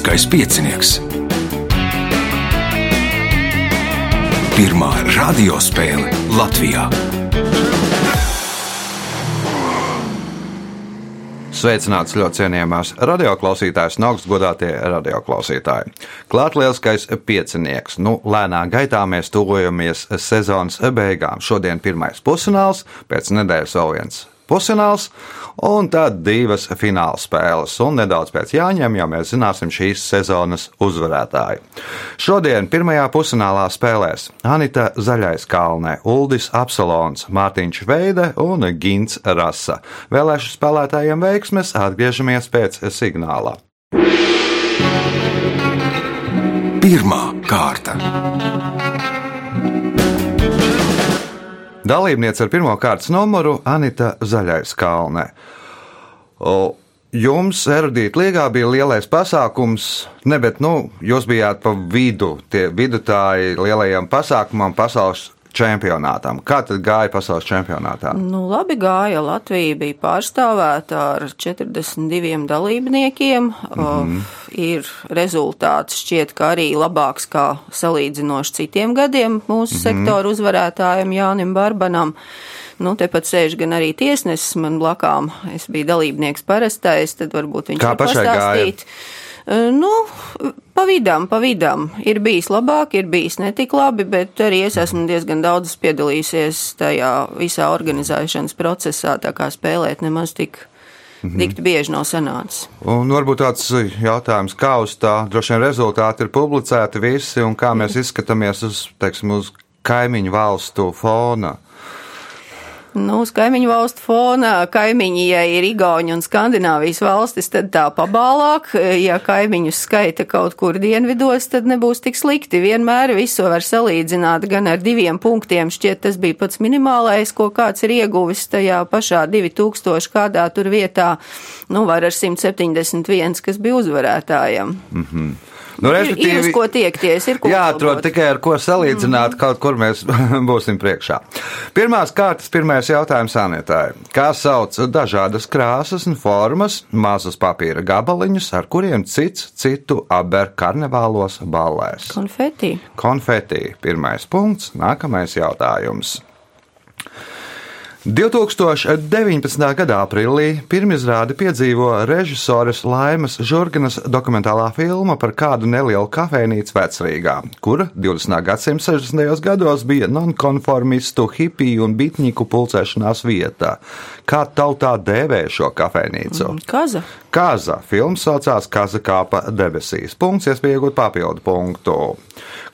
Lieliskais piecinieks. Pirmā radiospēle Latvijā. Sveicināts ļoti cienījamās radioklausītājas un augstgadātie radioklausītāji. Klāt lielskais piecinieks. Nu, lēnā gaitā mēs tuvojamies sezonas beigām. Šodien pirmais pusfināls, pēc nedēļas vēl viens pusfināls, un tad divas fināla spēles. Un nedaudz pēc jāņem, jau mēs zināsim šīs sezonas uzvarētāju. Šodien pirmajā pusfinālā spēlēs Anita Zaļais Kalnē, Uldis Apsalons, Mārtiņš Veide un Gins Rasa. Vēlēšu spēlētājiem veiksmes atgriežamies pēc signāla. Pirmā kārta. Dalībniece ar pirmā kārtas numuru Anita Zaļais Kalnē. Jums erudīta līgā bija lielais pasākums, ne, bet nu, jūs bijāt pa vidu, tie vidutāji lielajam pasākumam, pasaules čempionātam. Kā tad gāja pasaules čempionātā? Nu, labi gāja. Latvija bija pārstāvēta ar 42 dalībniekiem. Mm -hmm. ir rezultāts šķiet, ka arī labāks kā salīdzinoši citiem gadiem mūsu mm -hmm. sektoru uzvarētājiem Jānim Barbanam. Nu, tepat sēž gan arī tiesnesis man blakām. Es biju dalībnieks parastais, tad varbūt viņš var pastāstīt. Gāja? Nu, pa vidām, pa vidām. Ir bijis labāk, ir bijis netik labi, bet arī es esmu diezgan daudz piedalījusies tajā visā organizēšanas procesā, tā kā spēlēt nemaz tik. Mm -hmm. Dikti bieži nav sanācis. Un varbūt tāds jautājums, kā uz tā droši vien rezultāti ir publicēti visi un kā mēs izskatāmies uz, teiksim, uz kaimiņu valstu fona. Nu, uz kaimiņu valstu fona kaimiņi, ja ir Igauni un Skandināvijas valstis, tad tā pabālāk. Ja kaimiņus skaita kaut kur dienvidos, tad nebūs tik slikti. Vienmēr visu var salīdzināt gan ar diviem punktiem. Šķiet, tas bija pats minimālais, ko kāds ir ieguvis tajā pašā 2000 kādā tur vietā. Nu, var ar 171, kas bija uzvarētājiem. Mm -hmm. Nu, ir, ir uz ko tiekties, ir ko jāatrod tikai ar ko salīdzināt, mm. kaut kur mēs būsim priekšā. Pirmās kārtas, pirmais jautājums Anētāji. Kā sauc dažādas krāsas un formas, mazus papīra gabaliņus, ar kuriem cits citu aber karnevālos ballēs? Konfeti. Konfeti. Pirmais punkts, nākamais jautājums. 2019. gada aprīlī pirmizrādi piedzīvo režisoras Laimas Žurganas dokumentālā filma par kādu nelielu kafejnīcu vecrīgā, kura 20. gadsimta 60. gados bija nonkonformistu, hipiju un bitņiku pulcēšanās vieta. Kā tautā dēvē šo kafejnīcu? Kaza. Kaza. Filmas saucās Kaza kāpa debesīs. Punkts, iespēja iegūt papildu punktu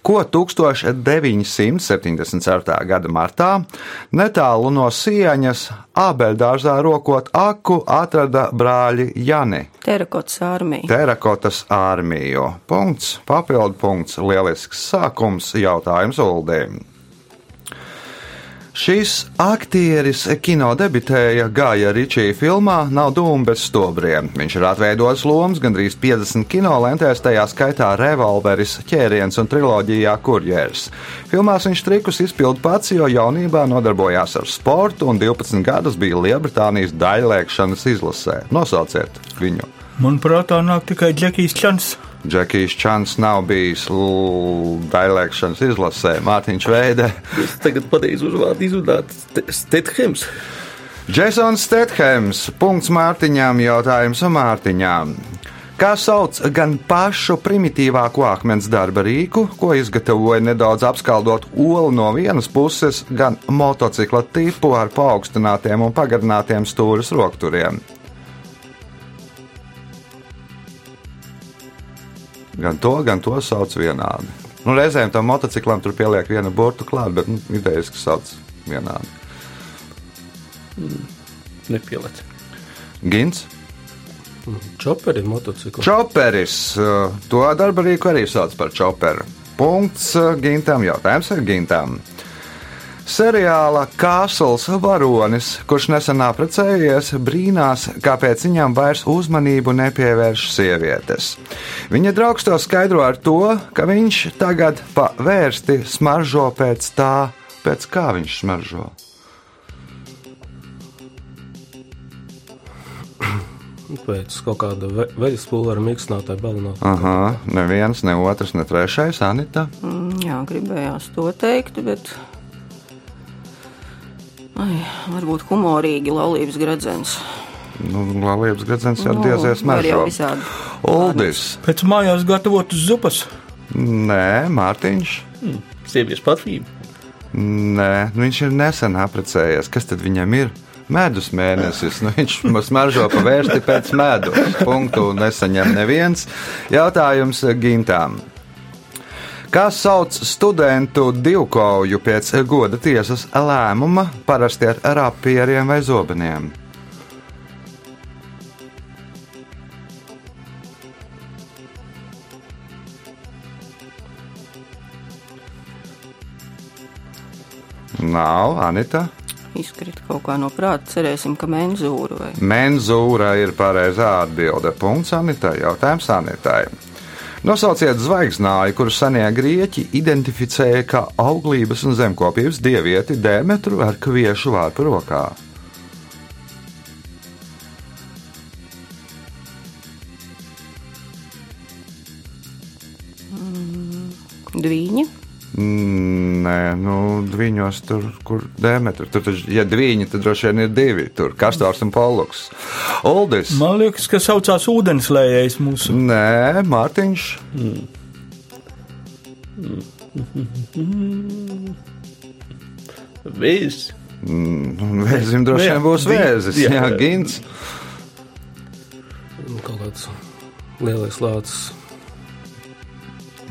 ko 1974. gada martā netālu no Sieņas Ābeļdārzā rokot aku atrada brāļi Jani. Terakotas armija. Terakotas armiju. Punkts, papildu punkts, lielisks sākums jautājums Uldīm. Šis aktieris kino debitēja Gāja Ričija filmā Nav dūmu bez stobriem. Viņš ir atveidojis lomas gandrīz 50 kino lentēs, tajā skaitā revolveris, ķēriens un triloģijā kurjers. Filmās viņš trikus izpild pats, jo jaunībā nodarbojās ar sportu un 12 gadus bija Lielbritānijas daļlēkšanas izlasē. Nosauciet viņu! Manuprāt, tā nāk tikai Džekijs Čans. Džekijs Čants nav bijis dailēkšanas izlasē. Mārtiņš Veide. Es tagad pareizi uzvārdu izrunāt Stethems. Jasons Stethems. Punkts Mārtiņām. Jautājums Mārtiņām. Kā sauc gan pašu primitīvāko akmens darba rīku, ko izgatavoja nedaudz apskaldot olu no vienas puses, gan motocikla tipu ar paaugstinātiem un pagarinātiem stūres rokturiem? Gan to, gan to sauc vienādi. Nu, reizēm tam motociklam tur pieliek vienu burtu klāt, bet nu, idejas, ka sauc vienādi. Mm, nepieliec. Gins. Čoperi, motocikli. Čoperis. To darba rīku arī sauc par čoperu. Punkts Gintam. Jautājums ar Gintam. Seriāla Kāsls varonis, kurš nesen apprecējies, brīnās, kāpēc viņam vairs uzmanību nepievērš sievietes. Viņa draugs to skaidro ar to, ka viņš tagad pa vērsti smaržo pēc tā, pēc kā viņš smaržo. izpētes, kaut kāda ve veļas pulvera mīkstinātāja balinātāja. Aha, neviens, ne otrs, ne trešais, Anita. Mm, Jā, gribējās to teikt, bet. Ai, varbūt humorīgi laulības gredzens. Nu, Latvijas gradzens jau Nu, jau smaržo. visādi. Uldis. Pēc mājās gatavotas zupas. Nē, Mārtiņš. Sieviešu parfīmu. Nē, nu viņš ir nesen apprecējies. Kas tad viņam ir? Medus mēnesis. Nu, viņš mums maržo pavērsti pēc medus. Punktu nesaņem neviens. Jautājums gimtām. Kā sauc studentu divkauju pēc goda tiesas lēmuma, parasti ar rapieriem vai zobeniem? Nav, Anita. Izkrita kaut kā no prāta. Cerēsim, ka menzūra vai Menzūra ir pareizā atbilde. Punkts Anitai. Jautājums Anitai. Nosauciet zvaigznāju, kuru senie grieķi identificēja kā auglības un zemkopības dievieti Demetru ar kviešu vārpu rokā. dviņa. Mm, Nē, nu, viņos tur, kur Demetru. Tur, taču, ja divi, tad droši vien ir divi. Tur Kastors un Poluks. Oldis. Man liekas, ka saucās ūdenslējējs mūsu. Nē, Mārtiņš. Vēzis. Mm, Vēzim droši vien būs vēzis. jā. Jā, Gins. Nu, Kaut kāds lielais lācis.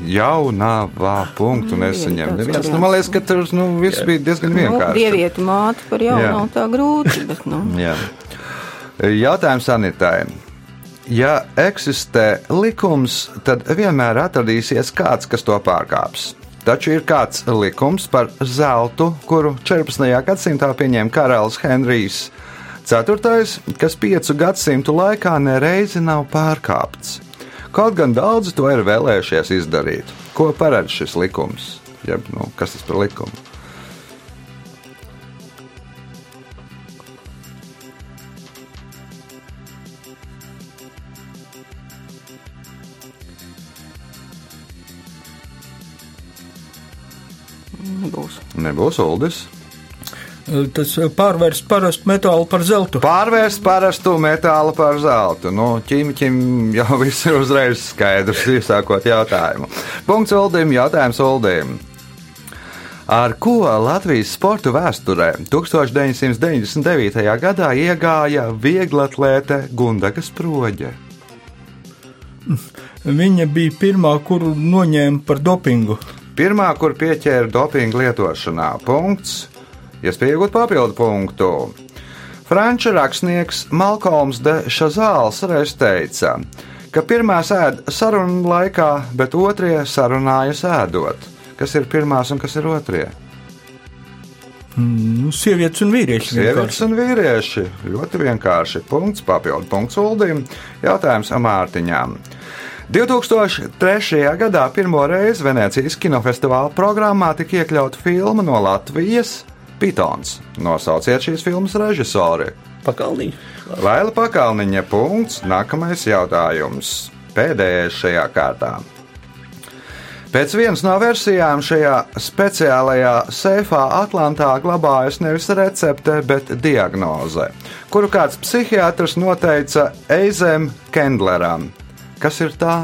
Jaunā vā punktu Nu, nesaņem. Neviens, nu, man liekas, ka tur nu, viss bija diezgan Nu, vienkārši. dievieti māte par jaunu Jā. nav tā grūti, bet, nu, Jā. Jautājums Anitai. Ja eksistē likums, tad vienmēr atradīsies kāds, kas to pārkāps. Taču ir kāds likums par zeltu, kuru 14. gadsimtā pieņēma karalis Henrijs IV, kas piecu gadsimtu laikā nereizi nav pārkāpts. Kaut gan daudzi to ir vēlējušies izdarīt. Ko paredz šis likums? Jeb, nu, kas tas par likumu? nebūs. Nebūs Uldis. Tas eh, pārvērst parastu metālu par zeltu. Pārvērst parastu metālu par zeltu. Nu, ķīmiķim jau viss ir uzreiz skaidrs, iesākot jautājumu. Punkts Uldim, jautājums Uldim. Ar ko Latvijas sporta vēsturē 1999. gadā iegāja vieglatlēte Gundaga Sproģe? Viņa bija pirmā, kuru noņēma par dopingu. Pirmā, kur pieķēra dopingu lietošanā, punkts, iespēja iegūt papildu punktu. Franču rakstnieks Malkolms de Šazāls reiz teica, ka pirmā sēž sarunu laikā, bet otrie sarunājas ēdot. Kas ir pirmās un kas ir otrie? Nu, sievietes un vīrieši. Sievietes vienkārši. un vīrieši. Ļoti vienkārši. Punkts, papildu punkts Uldim. Jautājums Mārtiņām. 2003. gadā pirmo reizi Venecijas kinofestivāla programmā tika iekļauta filma no Latvijas Pitons. Nosauciet šīs filmas režisori. Pakalniņš. Laila Pakalniņa punkts. Nākamais jautājums. Pēdējais šajā kārtā. Pēc vienas no versijām šajā speciālajā seifā Atlantā glabājas nevis recepte, bet diagnoze, kuru kāds psihiatrs noteica Eizem Kendleram. Kas ir tā?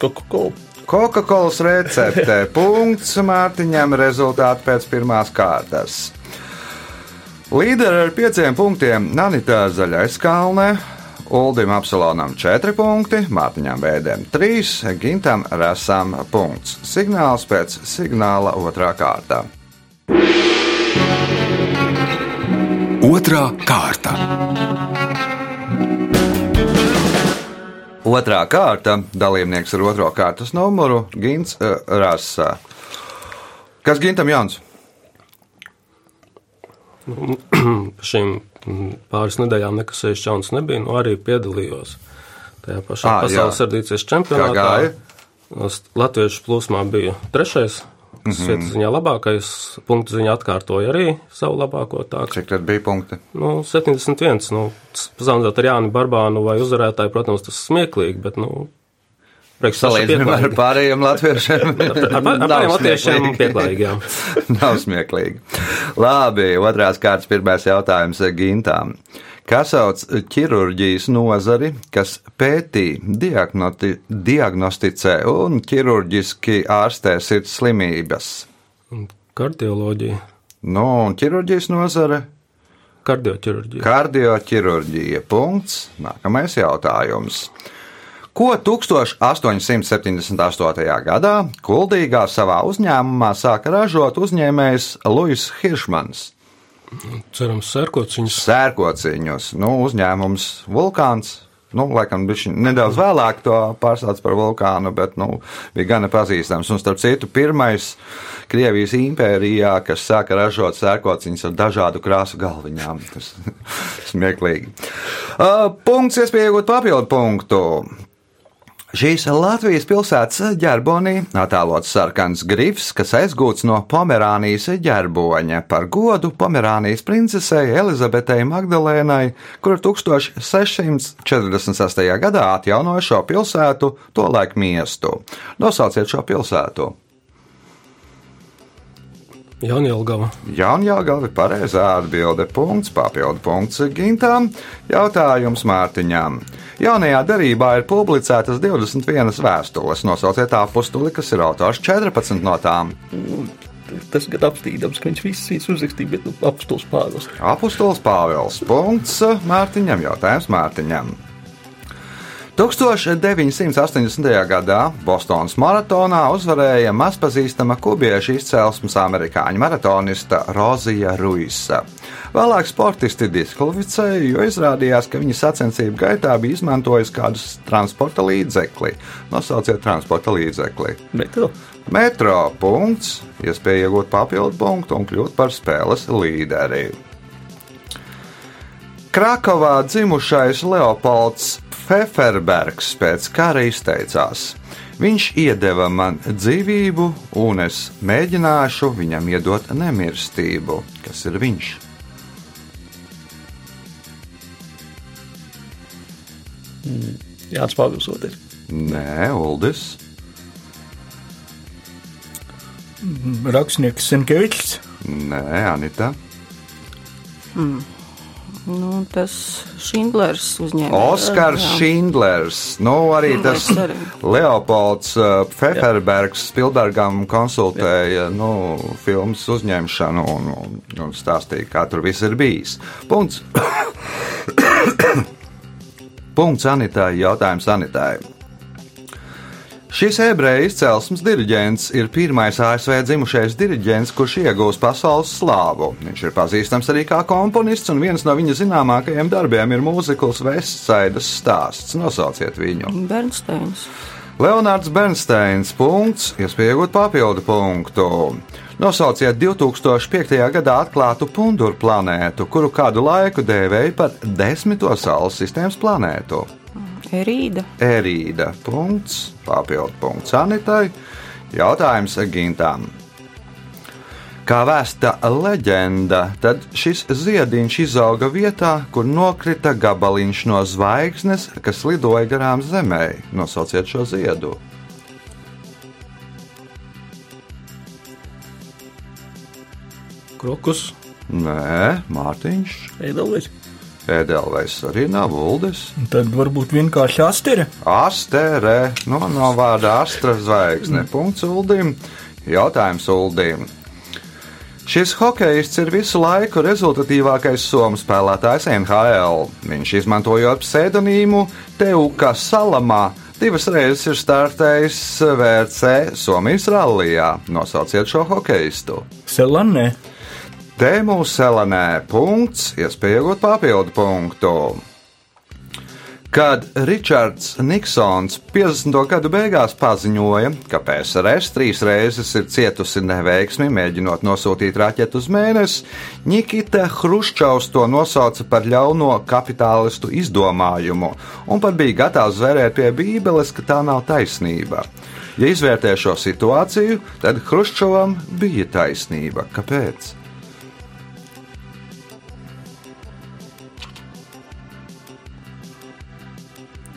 Coca-Cola. Coca-Cola recepte. Punkts Mārtiņam rezultāti pēc pirmās kārtas. Līderi ar pieciem punktiem Nanita Zaļais Kalne, Uldim Apsalonam 4 punkti, Mārtiņam Bēdēm 3, Gintam Rasam punkts. Signāls pēc signāla otrā kārta. Otrā kārta. Otrā kārta dalībnieks ar otro kārtas numuru Gins uh, Rasa. Kas Gintam Jans? Pa šīm pāris nedēļām nekas sevišķi jauns nebija, nu arī piedalījos tajā pašā Ā, pasaules jā. ardīcijas Kā čempionātā. Latviešu plūsmā bija trešais svietas ziņā labākais, punktu ziņā atkārtoja arī savu labāko. Tā, Cik tad bija punkti? nu, 71. Nu, Pazemdot ar Jāni Barbānu vai uzvarētāju, protams, tas smieklīgi, bet, nu, Salīdzinājumā ar pārējiem latviešiem. Ar, ar Nav pārējiem latviešiem pieklājīgi, jā. Nav smieklīgi. Labi, otrās kārtas pirmais jautājums Gintām. Kā sauc ķirurģijas nozari, kas pētī, diagnoti, diagnosticē un ķirurģiski ārstē sirds slimības? Kardioloģija, Nu, un ķirurģijas nozare kardioķirurģija. Kardioķirurģija. Punkts. Nākamais jautājums. Ko 1878. gadā Kuldīgā savā uzņēmumā sāka ražot uzņēmējs Luis Hiršmans? Cerams, sērkots viņus. Sērkociņus, nu, uzņēmums Vulkāns. Nu, laikam, viņš nedaudz vēlāk to pārstāsta par vulkānu, bet nu, bija gana pazīstams. Un, starp citu, pirmais Krievijas impērijā, kas sāka ražot sērkociņus ar dažādu krāsu galviņām. Tas smieklīgi. Uh, punkts, iespēja iegūt papildu punktu. Šīs Latvijas pilsētas ģerbonī attēlots sarkans grifs, kas aizgūts no Pomerānijas ģerboņa par godu Pomerānijas princesei Elizabetei Magdalēnai, kur 1646. gadā atjaunoja šo pilsētu, tolaik miestu. Nosauciet šo pilsētu. Jaunjelgava. Jaunjēlgava ir pareizā atbilde. Punkts, papildu punkts Gintām. Jautājums Mārtiņām. Jaunajā darbā ir publicētas 21 vēstules. Nosauciet apakstuli, kas ir autors 14 no tām. Tas gan apstīdams, ka viņš visus viņus uzrakstīja, bet nu, apstos pāros. Apostols Pāvils. Punkts Mārtiņam. Jautājums Mārtiņam. 1980. gadā Bostonas maratonā uzvarēja mazpazīstama kubiešu izcelsmes amerikāņu maratonista Rozija Ruisa. Vēlāk sportisti diskvalificēja, jo izrādījās, ka viņa sacensību gaitā bija izmantojis kādus transporta līdzekli. Nosauciet transporta līdzekli. Metro. Metro punkts, iespēja iegūt papildu punktu un kļūt par spēles līderi. Krakovā dzimušais Leopolds Pfefferbergs pēc kara izteicās: Viņš iedeva man dzīvību, un es mēģināšu viņam iedot nemirstību. Kas ir viņš? Jānis Pāvils otrs. Nē, Uldis. Rakstnieks Senkevičs. Nē, Anita. Nu, tas Šindlers uzņēma. Oskars Šindlers. Nu, arī tas Šindlers arī. Leopolds uh, Pfefferbergs Spilbergam konsultēja nu, filmas uzņemšanu un, un, un stāstīja, kā tur viss ir bijis. Punkts. Punkts Anitai. Jautājums Anitai. Šis ebreju izcelsmes diriģents ir pirmais ASV dzimušais diriģents, kurš iegūst pasaules slāvu. Viņš ir pazīstams arī kā komponists, un viens no viņa zināmākajiem darbiem ir mūzikls Vestsaidas stāsts. Nosauciet viņu. Bernsteins. Leonards Bernsteins. Punkts, iespējot papildu punktu. Nosauciet 2005. gadā atklātu punduru planētu, kuru kādu laiku dēvēja par desmito Saules sistēmas planētu. Erīda. Erīda. Punkts, papildu punkts Anitai. Jautājums Gintām. Kā vēsta leģenda, tad šis ziediņš izauga vietā, kur nokrita gabaliņš no zvaigznes, kas lidoja garām zemē. Nosauciet šo ziedu. Krokus. Nē, Mārtiņš. Eidolais. Ēdelveiss arī nav Uldis. Tad varbūt vienkārši astere. Asterē, no, no vārda astra zvaigzne. Punkts Uldim. Jautājums Uldim. Šis hokejists ir visu laiku rezultatīvākais somu spēlētājs NHL. Viņš izmantojot pseidonīmu Teuka Salamā. Divas reizes ir startējis VRC Somijas rallijā. Nosauciet šo hokeistu. Selanē. Tēmu Selanē punkts, iespēja iegūt papildu punktu. Kad Ričards Niksons 50. gadu beigās paziņoja, ka PSRS trīs reizes ir cietusi neveiksmi, mēģinot nosūtīt raķetu uz mēnesi, Nikita Hruščovs to nosauca par ļauno kapitālistu izdomājumu un pat bija gatavs zvērēt pie Bībeles, ka tā nav taisnība. Ja izvērtē šo situāciju, tad Hruščovam bija taisnība. Kāpēc?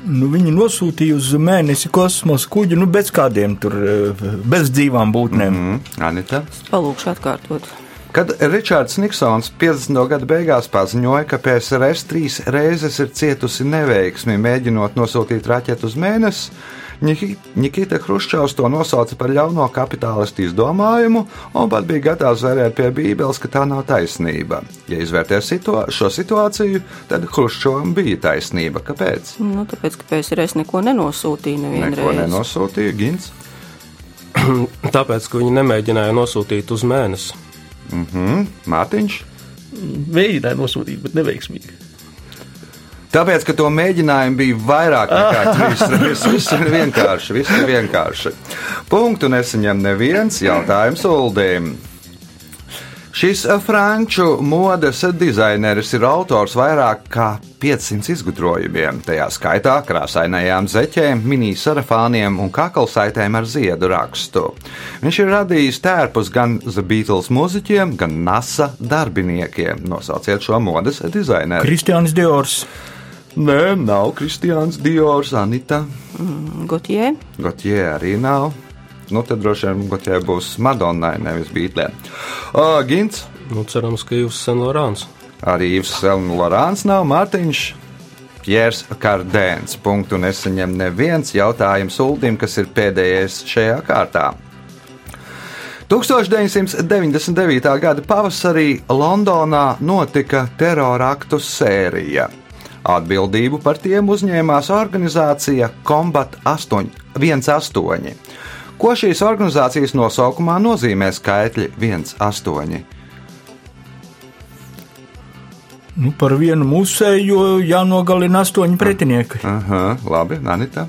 Nu, viņi nosūtīja uz mēnesi kosmosa kuģi, nu, bez kādiem tur, eh, bez dzīvām būtnēm. Mm. Mm, Anita. Palūkšu atkārtot. Kad Ričards Niksons 50. gada beigās paziņoja, ka PSRS trīs reizes ir cietusi neveiksmi mēģinot nosūtīt raķetu uz mēnesi, Nikita Hruščovs to nosauca par ļauno kapitālistu izdomājumu un pat bija gatavs vērēt pie Bībeles, ka tā nav taisnība. Ja izvērtē situa šo situāciju, tad Hruščovam bija taisnība. Kāpēc? Nu, tāpēc, ka PSRS neko nenosūtīja nevienu Neko nenosūtīja Gins. Tāpēc, ka viņi nemēģināja nosūtīt uz mēnesi. Mhm. Mārtiņš. Mēģināja nosūtīt, bet neveiksmīgi. Tāpēc, ka to mēģinājumu bija vairāk nekā trīs reizes. Viss ir vienkārši. Viss ir vienkārši. Punktu nesaņem neviens jautājums Uldīm. Šis franču modes dizaineris ir autors vairāk kā 500 izgudrojumiem, tajā skaitā krāsainajām zeķēm, mini-sarafāniem un kaklasaitēm ar ziedu rakstu. Viņš ir radījis tērpus gan The Beatles mūziķiem, gan NASA darbiniekiem. Nosauciet šo modes dizaineru. Kristiāns Diors. Nē, nav Kristiāns Diors, Anita. Gotie. Gotjē arī nav. Nu, tad droši vien Gotjē būs Madonnai, nevis Beatlē. Uh, Gins, Nu, cerams, ka jūs sen Lorāns. arī Ivs Lorāns nav, Mārtiņš. Pjērs Kardēns. Punktu nesaņem neviens jautājums Uldim, kas ir pēdējais šajā kārtā. 1999. gada pavasarī Londonā notika teroraktu sērija. Atbildību par tiem uzņēmās organizācija Combat 8, 18. Ko šīs organizācijas nosaukumā nozīmē skaitļi 18? Nu, par vienu musēju jānogalina astoņi pretinieki. Aha, labi, Anita.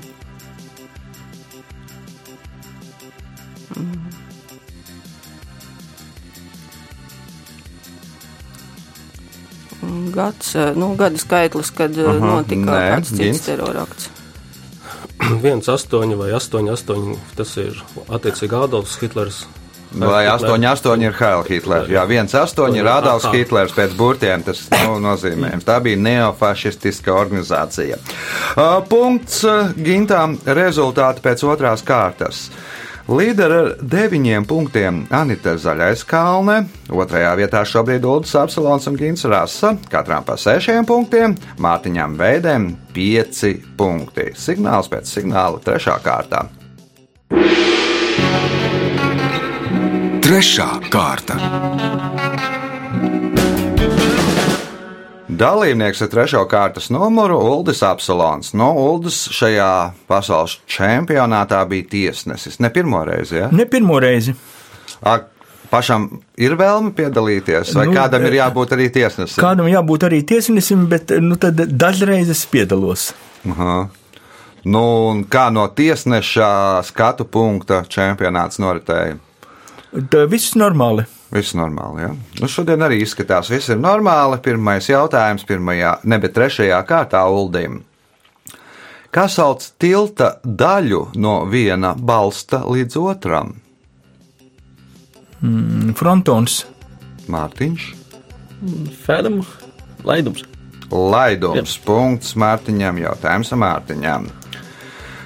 Gads, eh, nu, gada skaitlis, kad Aha, Aha, notika nē, kāds cits terorakts. 1, 8 vai 8, 8. Tas ir attiecīgi Adolfs Hitlers. Vai 8, 8 ir Haila Hitlers? Jā, 1, 8 ir Adolfs. Hitlers pēc burtiem. Tas nu, nozīmējams. Tā bija neofašistiska organizācija. Uh, Punkts uh, Gintām rezultāti pēc otrās kārtas. Līderi ar deviņiem punktiem Anita Zaļais Kalne, otrajā vietā šobrīd Ulris Apsalons un Gins Rasa, katram pa sešiem punktiem, Mārtiņām Veidēm pieci punkti. Signāls pēc signāla trešā kārtā. Trešā kārta. Dalībnieks ar trešo kārtas numuru Uldis Apsalons. No Uldis šajā pasaules čempionātā bija tiesnesis. Ne pirmo reizi, ja? Ne pirmo reizi. Ak, pašam ir vēlme piedalīties, vai Nu, nu, kādam ir e- jābūt arī tiesnesim? Kādam jābūt arī tiesnesim, bet nu, dažreiz es piedalos. Aha. Nu, un kā no tiesneša skatu punkta čempionāts noritēja? Tā viss normāli. Viss normāli. Ja? Nu, šodien arī izskatās, viss ir normāli. Pirmais jautājums, pirmajā, ne bet trešajā kārtā Uldim. Kā sauc tilta daļu no viena balsta līdz otram? Mm, Frontons. Mārtiņš. Fēdam, laidums. Laidums. Punkts Mārtiņam. Jautājums Mārtiņam.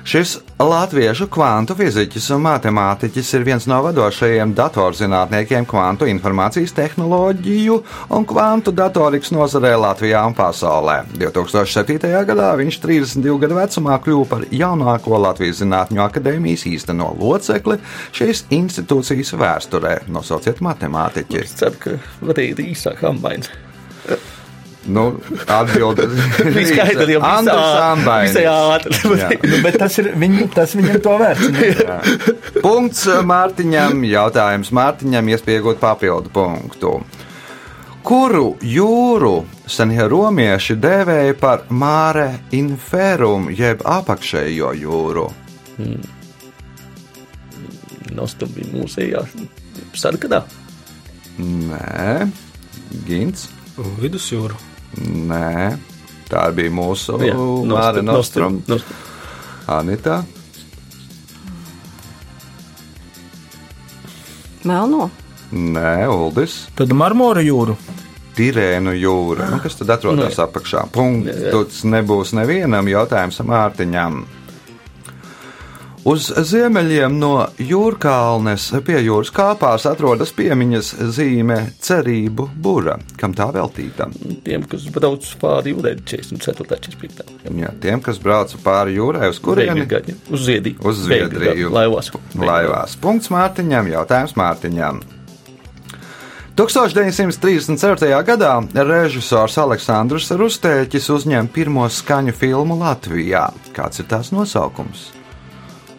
Šis latviešu kvantu fiziķis un matemātiķis ir viens no vadošajiem datorzinātniekiem kvantu informācijas tehnoloģiju un kvantu datorikas nozarē Latvijā un pasaulē. 2007. gadā viņš 32 gadu vecumā kļuva par jaunāko Latvijas Zinātņu akadēmijas īsteno locekli šīs institūcijas vēsturē. Nosauciet matemātiķi. Es ceru, ka varēja īsāk ambains. Nu, Atbildi Bija skaidrs, jau Andris visā Ambainis. Jā. Bet tas, ir, viņ, tas viņam to vērts. Punkts Mārtiņam. Jautājums Mārtiņam, iespējot papildu punktu. Kuru jūru senie romieši dēvēja par māre inferum, jeb apakšējo jūru? Nostam bija mūsējā sarkadā. Nē, Gins. Vidusjūra. Nē, tā bija mūsu Jā, Māra Nostrum. Anita. Melno. Nē, Uldis. Tad marmora jūra. Tirēnu jūra. Nu, kas tad atrodas Nē. apakšā? Punkts. Nebūs nevienam jautājumam, Mārtiņam. Uz ziemeļiem no jūrkalnes pie jūras kāpās atrodas piemiņas zīme Cerību Būra. Kam tā veltīta? Tiem, kas brauc pāri jūrai 44. 45. Jā, tiem, kas brauc pāri jūrai, uz kurieni? Uz Zviedriju. Uz Zviedriju. Laivās. Laivās. Punkts Mārtiņam, jautājums Mārtiņam. 1934. gadā režisors Aleksandrs Rustēķis uzņēma pirmo skaņu filmu Latvijā. Kāds ir tās nosaukums?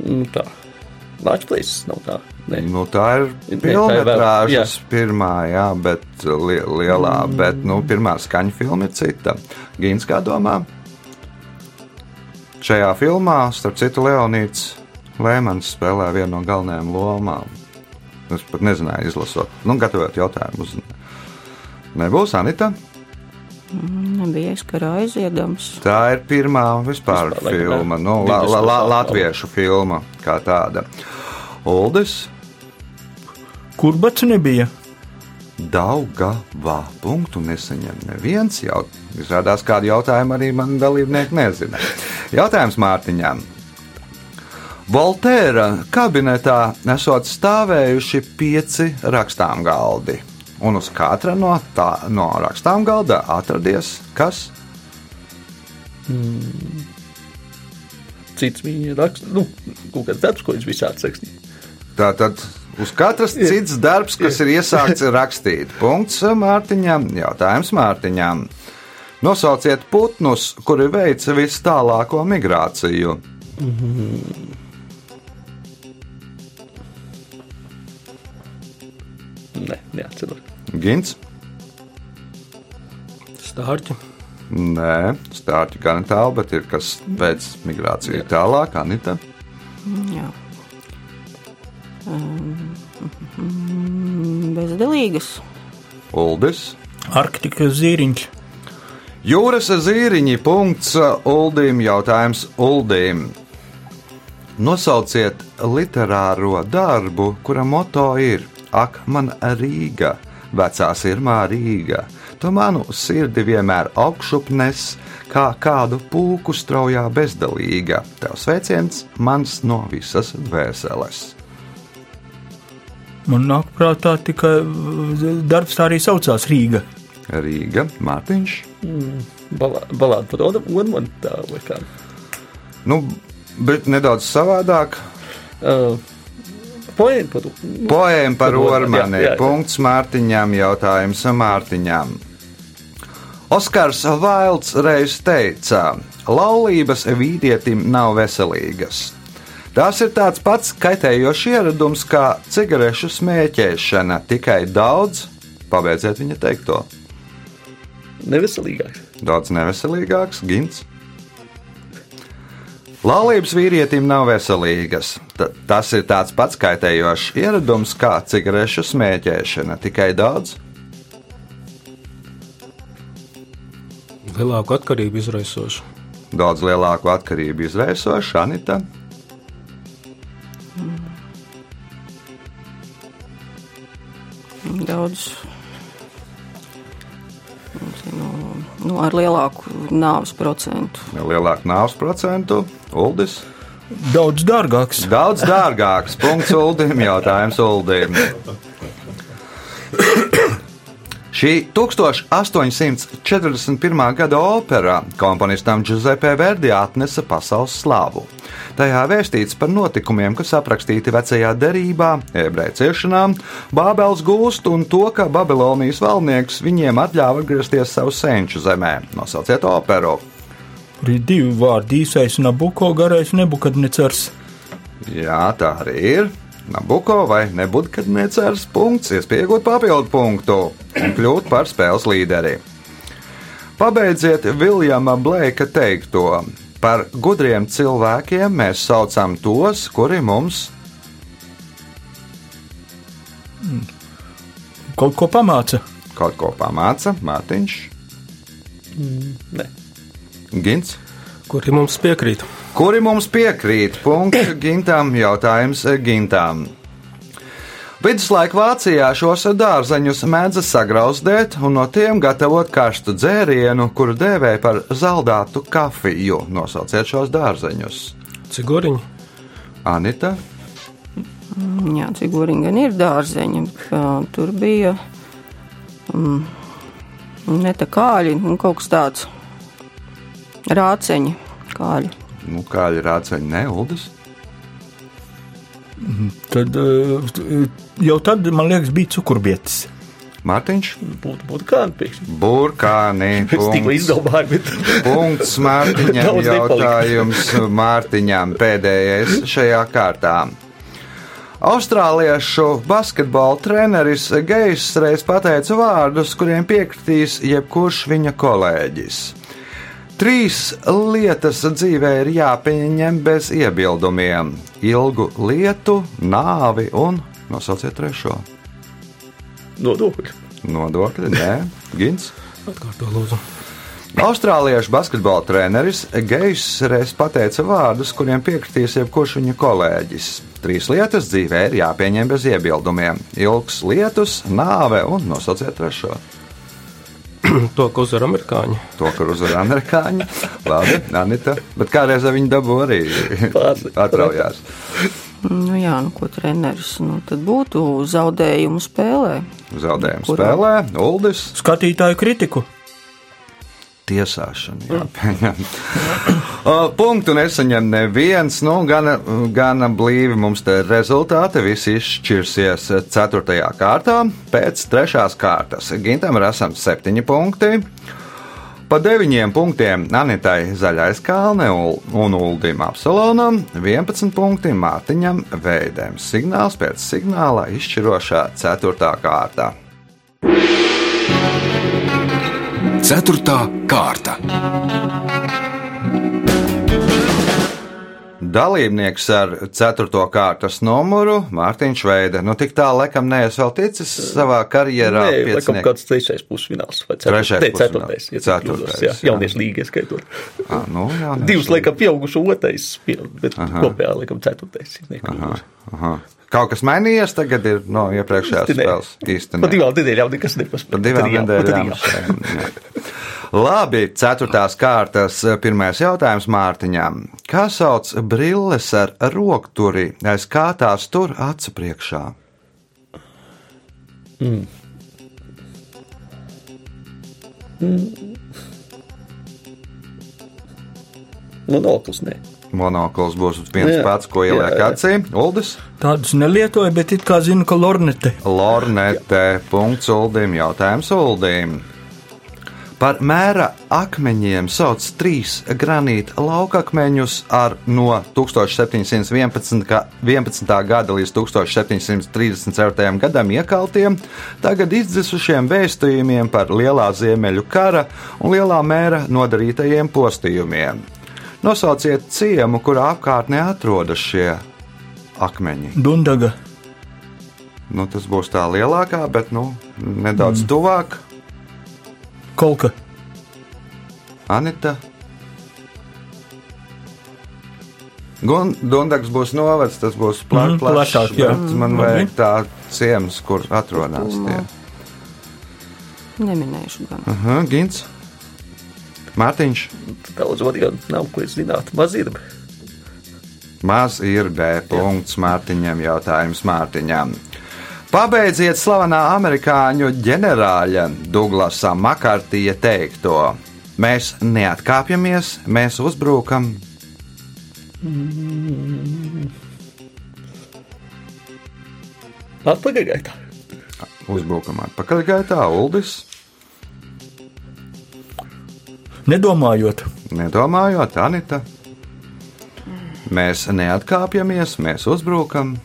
Nu, tā. Plēsis nav tā. Nē. Nu, tā ir jā. pirmā, jā, bet li lielā, mm. bet nu, pirmā skaņu filma ir cita. Gīns kā domā? Šajā filmā, starp citu, Leonīts Lēmans spēlē vienu no galvenajām lomām. Es pat nezināju, izlasot, nu, gatavot jautājumu. Nebūs Anita. Nebija aizkara aizliegams. Tā ir pirmā vispār Vispār, filma, nu, la, la, la, latviešu filma kā tāda. Uldis. Kur bats nebija? Daugavā punktu nesaņem neviens. Jau izrādās, kādu jautājumu arī man dalībnieki nezina. Jautājums Mārtiņām. Voltēra kabinetā esot stāvējuši pieci rakstām galdi. Un uz katra no, tā, no rakstām galda atradies kas? Cits viņa raksta, nu, kaut kāds darbs, ko viņš visādi rakstīt. Tātad uz katras cits darbs, kas ir iesākts rakstīt. Punkts Mārtiņam, jautājums Mārtiņam. Nosauciet putnus, kuri veica vis tālāko migrāciju. Nē, neatceros. Gins? Stārķi. Nē, stārķi gan tālu, bet ir kas veids migrāciju tālāk, Anita. Jā. Um, bezdelīgas. Uldis. Arktikas zīriņš. Jūras zīriņi. Punkts Uldim. Jautājums Uldim. Nosauciet literāro darbu, kura moto ir Ak, man Rīga, vecā sirmā Rīga. Tu manu sirdi vienmēr augšup nes, kā kādu pūku straujā bezdalīga. Tev sveiciens mans no visas dvēseles. Man nāk prātā tikai darbs, tā arī saucās Rīga. Rīga, Mārtiņš. Balā- Balāda par Odmanu, tā vai kā. Nu, bet nedaudz savādāk. Uh, Poēma par Poēma par Ormani, jā, jā. Punkts Mārtiņam. Jautājums Mārtiņam. Oskars Vailds reiz teica, laulības vīrietim nav veselīgas. Tās ir tāds pats kaitējošs ieradums kā cigarešu smēķēšana, tikai daudz, pabeidziet viņa teikto, neveselīgāks. daudz neveselīgāks, gins. Laulības vīrietim nav veselīgas. Ta- Tas ir tāds pats kaitējošs ieradums kā cigarešu smēķēšana, tikai daudz. Lielāku atkarību izraisošu. daudz lielāku atkarību izraisoša Anita. Daudz. Nu, ar lielāku nāves procentu. Lielāku nāves procentu, Uldis. Daudz dārgāks. Daudz dārgāks. Punkts Uldim. Jautājums Uldim. Šī 1841. gada opera komponistam Giuseppe Verdi atnesa pasaules slavu. Tajā vēstīts par notikumiem, kas aprakstīti vecajā derībā, ebreju ciešanām, Bābels gūst un to, ka Babilonijas valdnieks viņiem atļāva atgriezties savu senču zemē. Nosauciet operu. Ir divi vārdi - īsais Nabuko, garais Nebukadnecars. Jā, tā arī ir. Nabuko vai nebūtu, kad necērs punkts, iespēja iegūt papildu punktu un kļūt par spēles līderi. Pabeidziet Viljama Blēka teikto. Par gudriem cilvēkiem mēs saucam tos, kuri mums Kaut ko pamāca. kaut ko pamāca. Mārtiņš, Nē, Gins. Kuri mums piekrīt? Kuri mums piekrīt? Punkts Gintam, jautājums Gintam. Viduslaika Vācijā šos dārzeņus mēdza sagrauzdēt un no tiem gatavot karstu dzērienu, kuru dēvēja par zaldātu kafiju. Nosauciet šos dārzeņus. Ciguriņi. Anita, Jā, ciguriņi gan ir dārzeņi. Tur bija mm, ne tā kāļi, un kaut kas tāds rāceņi, kāļi. Nu, kā ir rāceņi, ne Uldis? Tad eh, jau tad, man liekas, bija cukurbietis. Mārtiņš, Būtu, burkāni. Tikko punkts. izdomāju, bet Punkts Mārtiņam. Jautājums Mārtiņam pēdējais šajā kārtā. Austrāliešu basketbola treneris Gejs reiz pateica vārdus, kuriem piekritīs jebkurš viņa kolēģis. Trīs lietas dzīvē ir jāpieņem bez iebildumiem - ilgu lietu, nāvi un nosauciet trešo. nodokļi. Nodokļi, nē, Gins. Atkārto lūdzu. Austrāliešu basketbola treneris Gejs reiz pateica vārdus, kuriem piekritīs jebkurš viņa kolēģis. Trīs lietas dzīvē ir jāpieņem bez iebildumiem - ilgs lietus, nāve un nosauciet trešo. To, ko uzvar amerikāņi. To, kur uzvar amerikāņi. Labi, Anita. Bet kādreiz viņi dabū arī atraujās. Nu, jā, nu, ko treneris nu, tad būtu zaudējumu spēlē. Zaudējumu Kurā? spēlē, Uldis. Skatītāju kritiku. Tiesāšana. jāpieņem. O, Punktu nesaņem neviens. Nu, gana, gana blīvi mums te rezultāti. Visi izšķirsies 4. kārtā. Pēc 3. kārtas Gintam ir esam 7 punkti. Pa 9 punktiem Anitai Zaļais Kalne un Uldim Apsalonam, 11 punkti Mārtiņam Veidēm. Signāls pēc signāla izšķirošā 4. kārta. Ceturtā kārta. Dalībnieks ar 4. kārtas numuru Mārtiņš Veide. Nu, tik tālu, laikam, neesmu vēl ticis savā karjerā. Nē, laikam piecinieks. kāds trešais pusfināls vai Trešais ceturtais. pusfināls. Ceturtais, ja Ceturtais, ceturtais, jā, jā. jauniešu līga ieskaitot. Ah, nu, jā, ne, Divus, laikam, pieaugušu otrais, bet kopējā, laikam, ceturtais. nekļūdos. Aha. Kaut kas mainījies tagad ir no iepriekšējās Īsti nē. spēles. Īsti Pa nē. divām nedēļām nekas nepaspēja. Pa divām nedēļām. Labi, ceturtās kārtas pirmais jautājums Mārtiņām. Kā sauc brilles ar rokturi, aiz kā tās tur acu priekšā? Monokls, nē. Monokls būs viens Jā. pats, ko Jā, ieliek jā. acī. Uldis, Tādus nelietoju, bet it kā zinu, ka lornete. Lornete, punkts Uldim, jautājums Uldim. Par mēra akmeņiem sauc trīs granīta laukakmeņus ar no 1711. ga- 11. gada līdz 1734. gadam iekaltiem, tagad izdzisušiem vēstījumiem par Lielā Ziemeļu kara un Lielā mēra nodarītajiem postījumiem. Nosauciet ciemu, kurā apkārtnē atrodas šie akmeņi. Dundaga. Nu, tas būs tā lielākā, bet nu, nedaudz mm. tuvāk. Kolka. Anita. Dundags būs novads, tas būs pla Mhm, plašs. plašāk, jā. Man Mhm. vajag tā ciems, kur atrodas tie. Neminēšu gan. Aha, Gins. Mārtiņš. Daudz variantu nav, ko es zinātu. Mazirbi. Maz ir B. Punkts Mārtiņam. Jautājums Mārtiņam. Pabeidziet slavenā amerikāņu ģenerāļa Douglasa Makartija teikto. Mēs neatkāpjamies, mēs uzbrukam. Atpakaļgaitā. Uzbrukam atpakaļgaitā, Uldis. Nedomājot, Nedomājot, Anita. Mēs neatkāpjamies, mēs uzbrukam.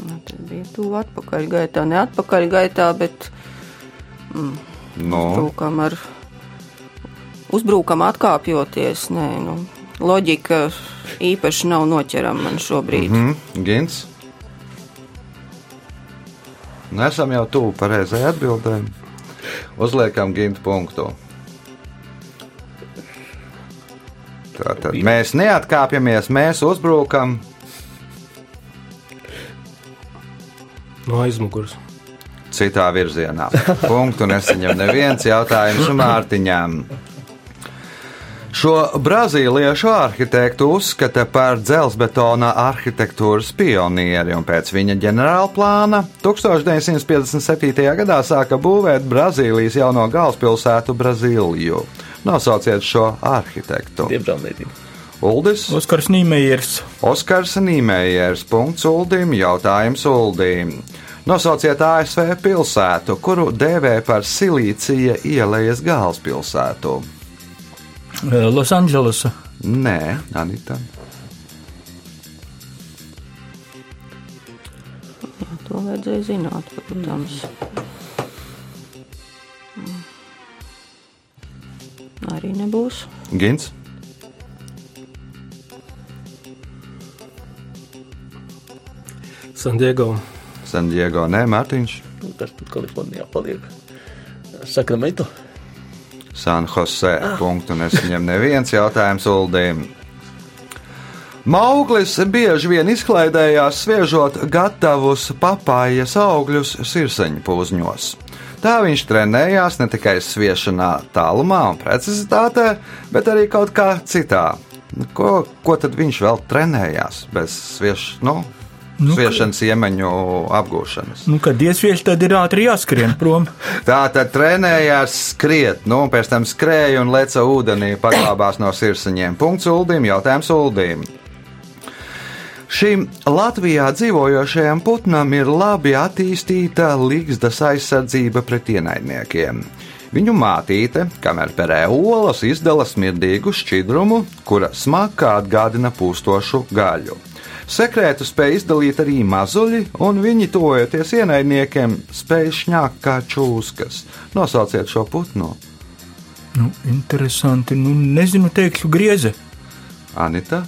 Nu, Tad bija tuvu atpakaļgaitā, ne atpakaļgaitā, bet Nu, brūkam ar uzbrukam atkāpjoties. Nē, nu, loģika īpaši nav noķerama man šobrīd. Mm. mm, Gins. Nu, esam jau tuvu pareizai atbildēji. Uzliekam gimta punktu. Tātad mēs neatkāpjamies, mēs uzbrukam. No aizmugures. Citā virzienā. Punktu nesaņem neviens jautājums Mārtiņam. Šo brazīliešu arhitektu uzskata par dzelzbetona arhitektūras pionieri, un pēc viņa ģenerāla plāna 1957. gadā sāka būvēt Brazīlijas jauno galvaspilsētu Brazīliju. Nosauciet šo arhitektu. Uldis, Oskars Nīmējers. Oskars Nīmējers, punkts Uldim, jautājums Uldim. Nosauciet ASV pilsētu, kuru dēvē par Silīcija ielas galvaspilsētu. Losandželosā. Nē, Anita. To vajadzēja zināt, protams. Mm. Arī nebūs. Gins. Sandiego. Sandiego, nē, Mārtiņš. Nu, Kas tur Kalifornijā paliek? Sakramento. San Jose. Punktu nesaņem neviens jautājums Uldim. Mauglis bieži vien izklaidējās sviežot gatavus papājas augļus sirseņu pūzņos. Tā viņš trenējās ne tikai sviešanā, tālumā un precizitātē, bet arī kaut kā citā. Ko, ko tad viņš vēl trenējās bez svieš, nu, Nu, sviešanas iemaņu apgūšanas? Nu, kad iesviež, tad ir ātri jāskrien prom. Tā tad trenējās skriet, nu, un pēc tam skrēja un leca ūdenī, paglābās no sirdsņiem. Punkts Uldim, jautājums Uldim. Šim Latvijā dzīvojošajam putnam ir labi attīstīta līgzdas aizsardzība pret ienaidniekiem. Viņu mātīte, kamēr perē olas, izdala smirdīgu šķidrumu, kura smakā atgādina pūstošu gaļu. Sekrētu spēja izdalīt arī mazuļi, un viņi, tuvojoties ienaidniekiem, spēja šņākt kā čūskas. Nosauciet šo putnu. Nu, interesanti. Nu, nezinu, teikšu grieze. Anita,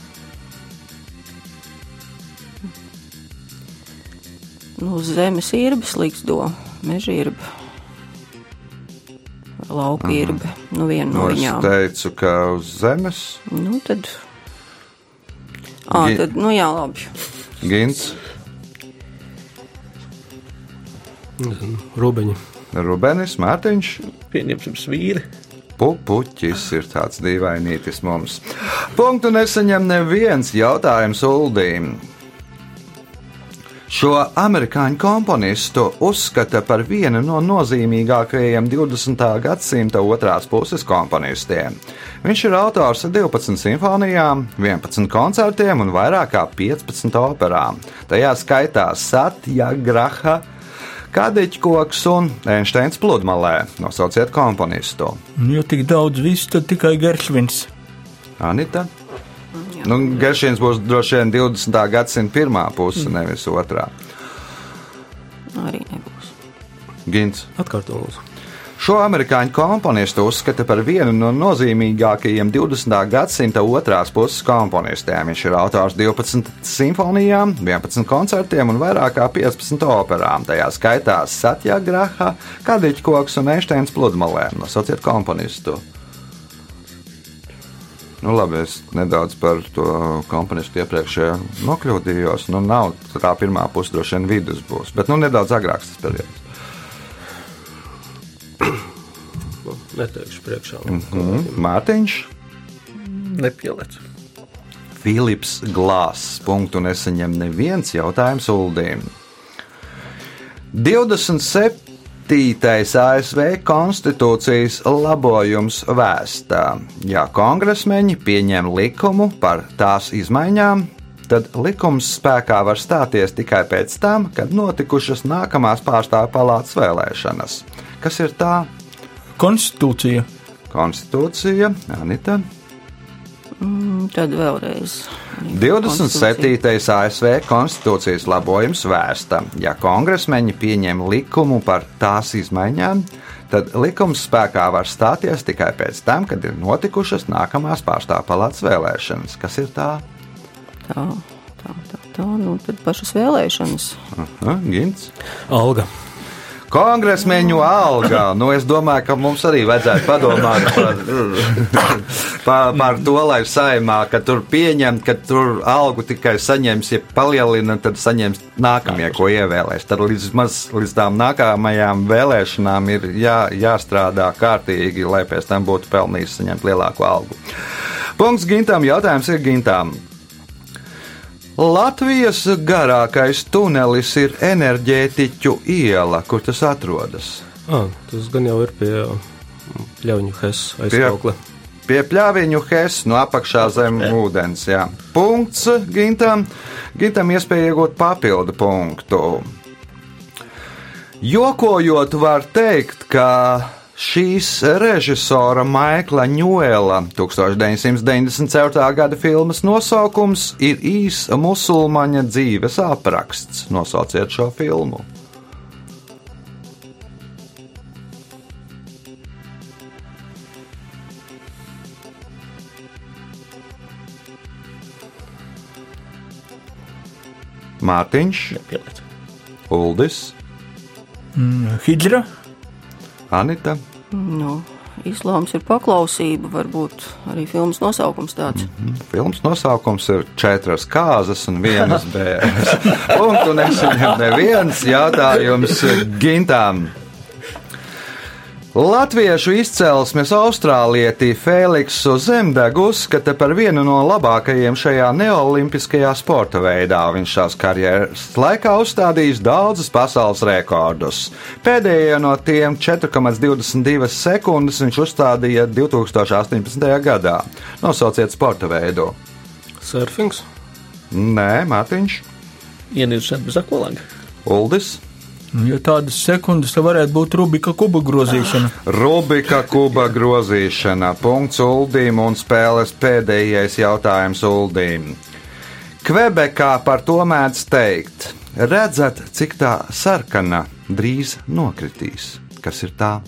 Nu, zemes irbas liksdo, meža irba. Lauka irba. Nu, viena no es viņām. teicu, ka uz zemes Nu, tad. Ā, Gi- tad, nu jā, labi. gins, Nezinu, Rubeņi. Rubenis, Mārtiņš. Pieņemsim svīri. Pupuķis ir tāds dīvainītis mums. Punktu nesaņem neviens jautājums Uldīm. Šo amerikāņu komponistu uzskata par vienu no nozīmīgākajiem 20. gadsimta otrās puses komponistiem. Viņš ir autors 12 simfonijām, 11 koncertiem un vairāk kā 15 operām. Tajā skaitā Satya Graha, Kadeķkoks un Einsteins pludmalē. Nosauciet komponistu. Nu, ja tik daudz viss, tad tikai Geršvins. Anita. Nu, Geršins būs droši vien 20. gadsimta pirmā puse, nevis otrā. Arī nebūs. Gins. Atkārto lūdzu. Šo amerikāņu komponistu uzskata par vienu no nozīmīgākajiem 20. gadsimta otrās puses komponistiem. Viņš ir autors 12 simfonijām, 11 koncertiem un vairāk kā 15 operām. Tajā skaitā Satya Graha, Kadiķkoks un Einsteins pludmalē. Nosauciet komponistu. Nu, labi, es nedaudz par to komponistu iepriekšējā nokļūdījos. Nu, nav tā pirmā puse, droši vien vidus būs, bet nu, nedaudz agrāks tas periods. Neteikšu priekšā. Mm. Mārtiņš. Nepielēc. Filips Glāzs. Punktu nesaņem neviens jautājums Uldīm. 27. ASV konstitūcijas labojums vēstā. Ja kongresmeņi pieņem likumu par tās izmaiņām, tad likums spēkā var stāties tikai pēc tam, kad notikušas nākamās pārstāvju palātas vēlēšanas. Kas ir tā? Konstitūcija. Konstitūcija, Anita. Mm, Tad vēlreiz. 27. ASV konstitūcijas labojums vēsta, ja kongresmeņi pieņem likumu par tās izmaiņām, tad likums spēkā var stāties tikai pēc tam, kad ir notikušas nākamās pārstāvju palātas vēlēšanas. Kas ir tā? Tā, tā, tā, tā. Nu, tad pašas vēlēšanas. Aha, Gins. Alga. Kongresmeņu alga. Nu, es domāju, ka mums arī vajadzētu padomāt par par, par to, lai saimā, ka tur pieņem, ka tur algu tikai saņems, ja palielina, tad saņems nākamie, ko ievēlēs. Tad līdz, maz, līdz tām nākamajām vēlēšanām ir jā, jāstrādā kārtīgi, lai pēc tam būtu pelnījis saņemt lielāku algu. Punkts Gintam, jautājums ir Gintam. Latvijas garākais tunelis ir enerģētiķu iela, kur tas atrodas. Ah, tas gan jau ir pie Ļauņu Hesa aizkaukla. Pie pļāviņu Hess no apakšā zem ūdens. Jā. Punkts Gintam. Gintam iespēja iegūt papildu punktu. Jokojot, var teikt, ka šīs režisora Maikla Ņūela 1994. gada filmas nosaukums ir īsa musulmaņa dzīves apraksts. Nosauciet šo filmu. Mārtiņš. Uldis, Hidra. Anita. Nu, islāms ir paklausība, varbūt arī filmas nosaukums tāds. Filmas nosaukums ir četras kāzas un vienas bērnas. Punktu nesaņem neviens jautājums gintām. Latviešu izcelsmes austrālieti Feliksu Zemdegu uzskata par vienu no labākajiem šajā neolimpiskajā sporta veidā. Viņš savas karjeras laikā uzstādījis daudzus pasaules rekordus. Pēdējie no tiem 4,22 sekundes viņš uzstādīja 2018. gadā. Nosauciet sporta veidu. Surfings. Nē, Mārtiņš, Ienīdušana bez akolanga. Uldis. Ja tādas sekundes, varētu būt Rubika kuba grozīšana. Rubika kuba grozīšana. Punkts Uldīm un spēles pēdējais jautājums Uldīm. Kvebekā par to mēdz teikt: redzat, cik tā sarkana drīz nokritīs. Kas ir tā?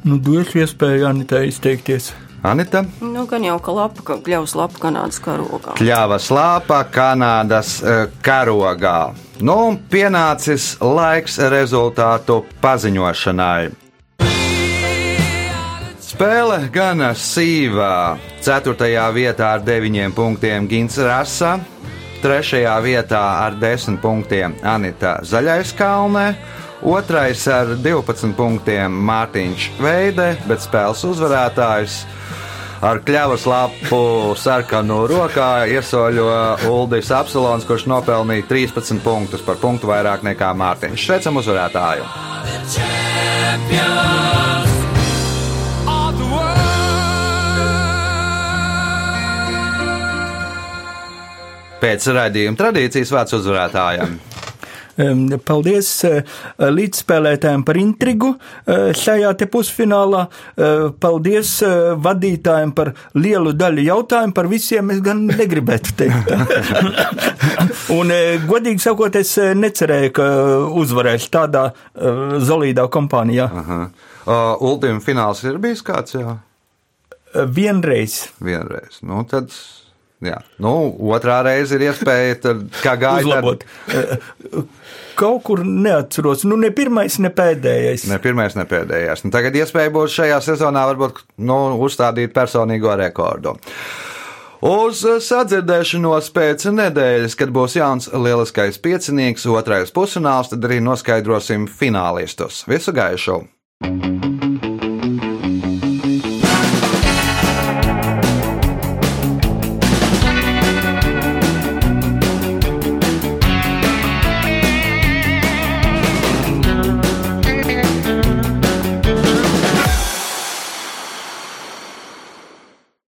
Nu, došu iespēju Anitai izteikties. Anita, Nu, gan jau ka lapa, ka gļaus lapa Kanādas karogā. Kļava slāpā Kanādas eh, karogā. Nu, un pienācis laiks rezultātu paziņošanai. Spēle gana sīvā. 4. vietā ar 9 punktiem Gins Rasa, 3. vietā ar 10 punktiem Anita Zaļais 2. ar 12 punktiem Mārtiņš Veide, bet spēles uzvarētājs ar kļavas lapu sarkanu rokā iesoļo Uldis Apsalons, kurš nopelnīja 13 punktus par punktu vairāk nekā Mārtiņš. Sveicam uzvarētāju! Pēc raidījuma tradīcijas vārds uzvarētājiem. Paldies eh, līdzspēlētājiem par intrigu eh, šajā te pusfinālā. Eh, Paldies eh, vadītājiem par lielu daļu jautājumu. Par visiem es gan negribētu teikt. Un, eh, godīgi sakot, es eh, necerēju, ka uzvarēšu tādā eh, solīdā kompānijā. Uh, Ultima fināls ir bijis kāds Eh, Vienreiz. vienreiz. Nu, tad, jā. nu, otrā reize ir iespēja, tad, kā gāja. Uzlabot. Kaut kur neatceros. Nu, ne pirmais, ne pēdējais. Ne pirmais, ne pēdējais. Nu, tagad iespēja būs šajā sezonā varbūt nu, uzstādīt personīgo rekordu. Uz sadzirdēšanos pēc nedēļas, kad būs jauns lieliskais piecinieks, otrais pusfināls, tad arī noskaidrosim finālistus. Visu gaišu!